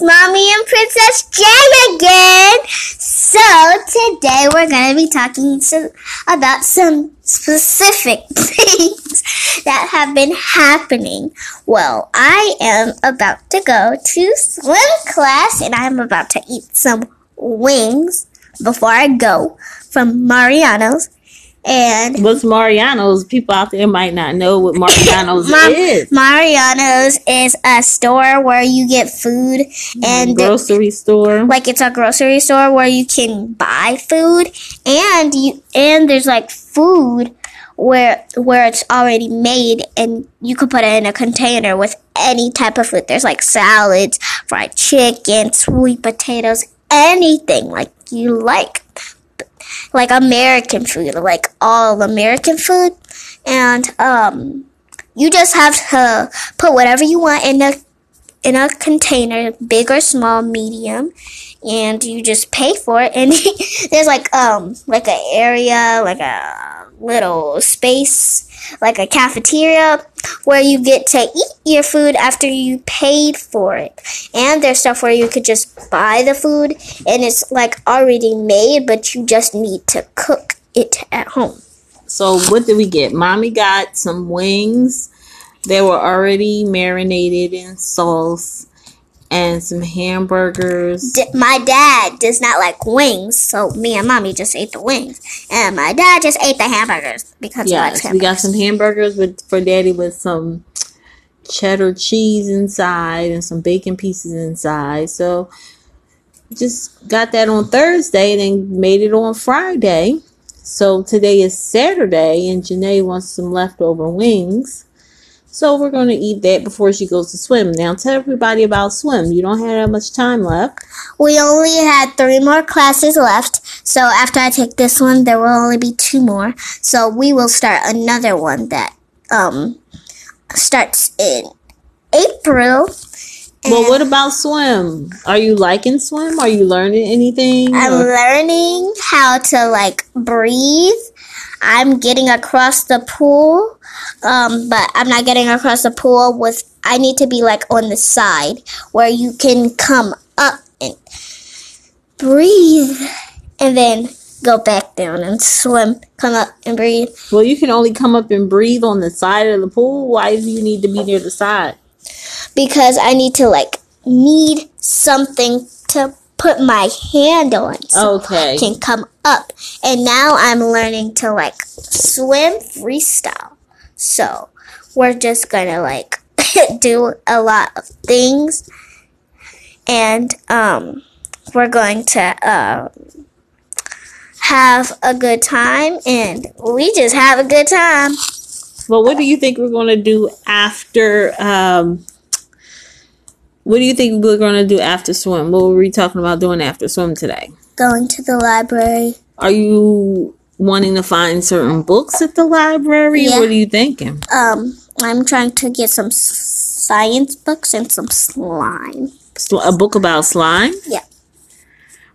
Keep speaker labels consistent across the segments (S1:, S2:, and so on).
S1: Mommy and Princess Jay again. So today we're going to be talking some, about some specific things that have been happening. Well, I am about to go to swim class and I'm about to eat some wings before I go from Mariano's. And
S2: What's Mariano's? People out there might not know what Mariano's
S1: Ma-
S2: is.
S1: Mariano's is a store where you get food and
S2: Grocery store.
S1: like it's a grocery store where you can buy food and you and there's like food where where it's already made and you could put it in a container with any type of food. There's like salads, fried chicken, sweet potatoes, anything like you like. Like American food, like all American food. And um you just have to put whatever you want in a in a container, big or small, medium, and you just pay for it. And there's like um like an area, like a little space, like a cafeteria where you get to eat your food after you paid for it. And there's stuff where you could just buy the food and it's like already made, but you just need to cook it at home.
S2: So what did we get? Mommy got some wings. They were already marinated in sauce and some hamburgers.
S1: D- my dad does not like wings, so me and mommy just ate the wings, and my dad just ate the hamburgers because he likes
S2: Yes, we got some hamburgers with for daddy with some cheddar cheese inside and some bacon pieces inside. So just got that on Thursday and then made it on Friday. So today is Saturday and Janae wants some leftover wings. So we're going to eat that before she goes to swim. Now tell everybody about swim. You don't have that much time left.
S1: We only had three more classes left, so after I take this one, there will only be two more. So we will start another one that um starts in April.
S2: Well, what about swim? Are you liking swim? Are you learning anything?
S1: I'm
S2: Or-
S1: learning how to like breathe. I'm getting across the pool, um, but I'm not getting across the pool with. I need to be like on the side where you can come up and breathe, and then go back down and swim. Come up and breathe
S2: Well, you can only come up and breathe on the side of the pool. Why do you need to be near the side?
S1: because I need to like need something to put my hand on. So
S2: Okay.
S1: can come up. And now I'm learning to like swim freestyle. So we're just gonna like do a lot of things and um we're going to um have a good time and we just have a good time.
S2: Well, what do you think we're going to do after? Um, what do you think we're going to do after swim? What were we talking about doing after swim today?
S1: Going to the library.
S2: Are you wanting to find certain books at the library?
S1: Yeah.
S2: What are you thinking?
S1: Um I'm trying to get some science books and some slime.
S2: A book about slime?
S1: Yeah.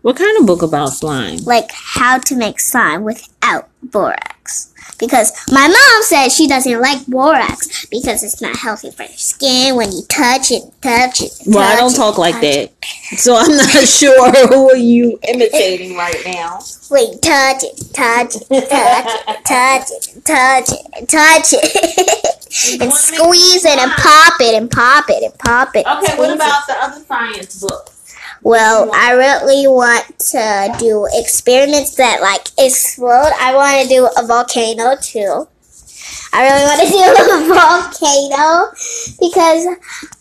S2: What kind of book about slime?
S1: like how to make slime without borax. Because my mom said she doesn't like borax because it's not healthy for your skin when you touch it, touch it. Touch it.
S2: well, I don't
S1: it,
S2: talk like that.
S1: it.
S2: So I'm not sure who are you imitating right now.
S1: Wait, touch it, touch it, touch it, touch it, touch it, touch it. and squeeze it and pop it and pop it and pop it.
S2: Okay, what
S1: it.
S2: about the other science book?
S1: Well, I really want to do experiments that like explode. I want to do a volcano too. I really want to do a volcano because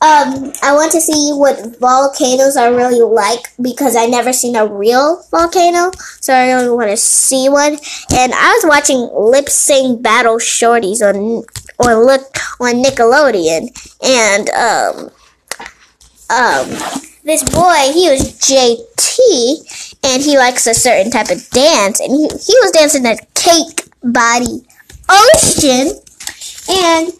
S1: um, I want to see what volcanoes are really like because I never seen a real volcano, so I really want to see one. And I was watching Lip Sync Battle Shorties on on look on Nickelodeon, and um, um, this boy, he was JT, and he likes a certain type of dance, and he, he was dancing a cake body ocean, and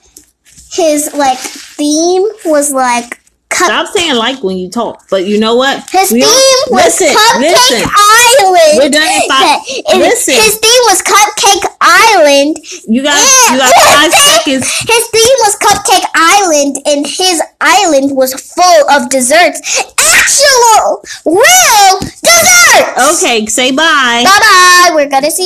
S1: his like theme was like cup.
S2: Stop saying like when you talk. But you know what?
S1: His
S2: We
S1: theme was
S2: listen,
S1: Cupcake
S2: listen.
S1: Island.
S2: We're done in five-
S1: And
S2: listen.
S1: His theme was Cupcake Island.
S2: You got you got
S1: his
S2: five
S1: theme-
S2: seconds.
S1: His theme was Cupcake Island, and his island was full of desserts. Actual real dessert.
S2: Okay, say bye.
S1: Bye bye. We're gonna see you.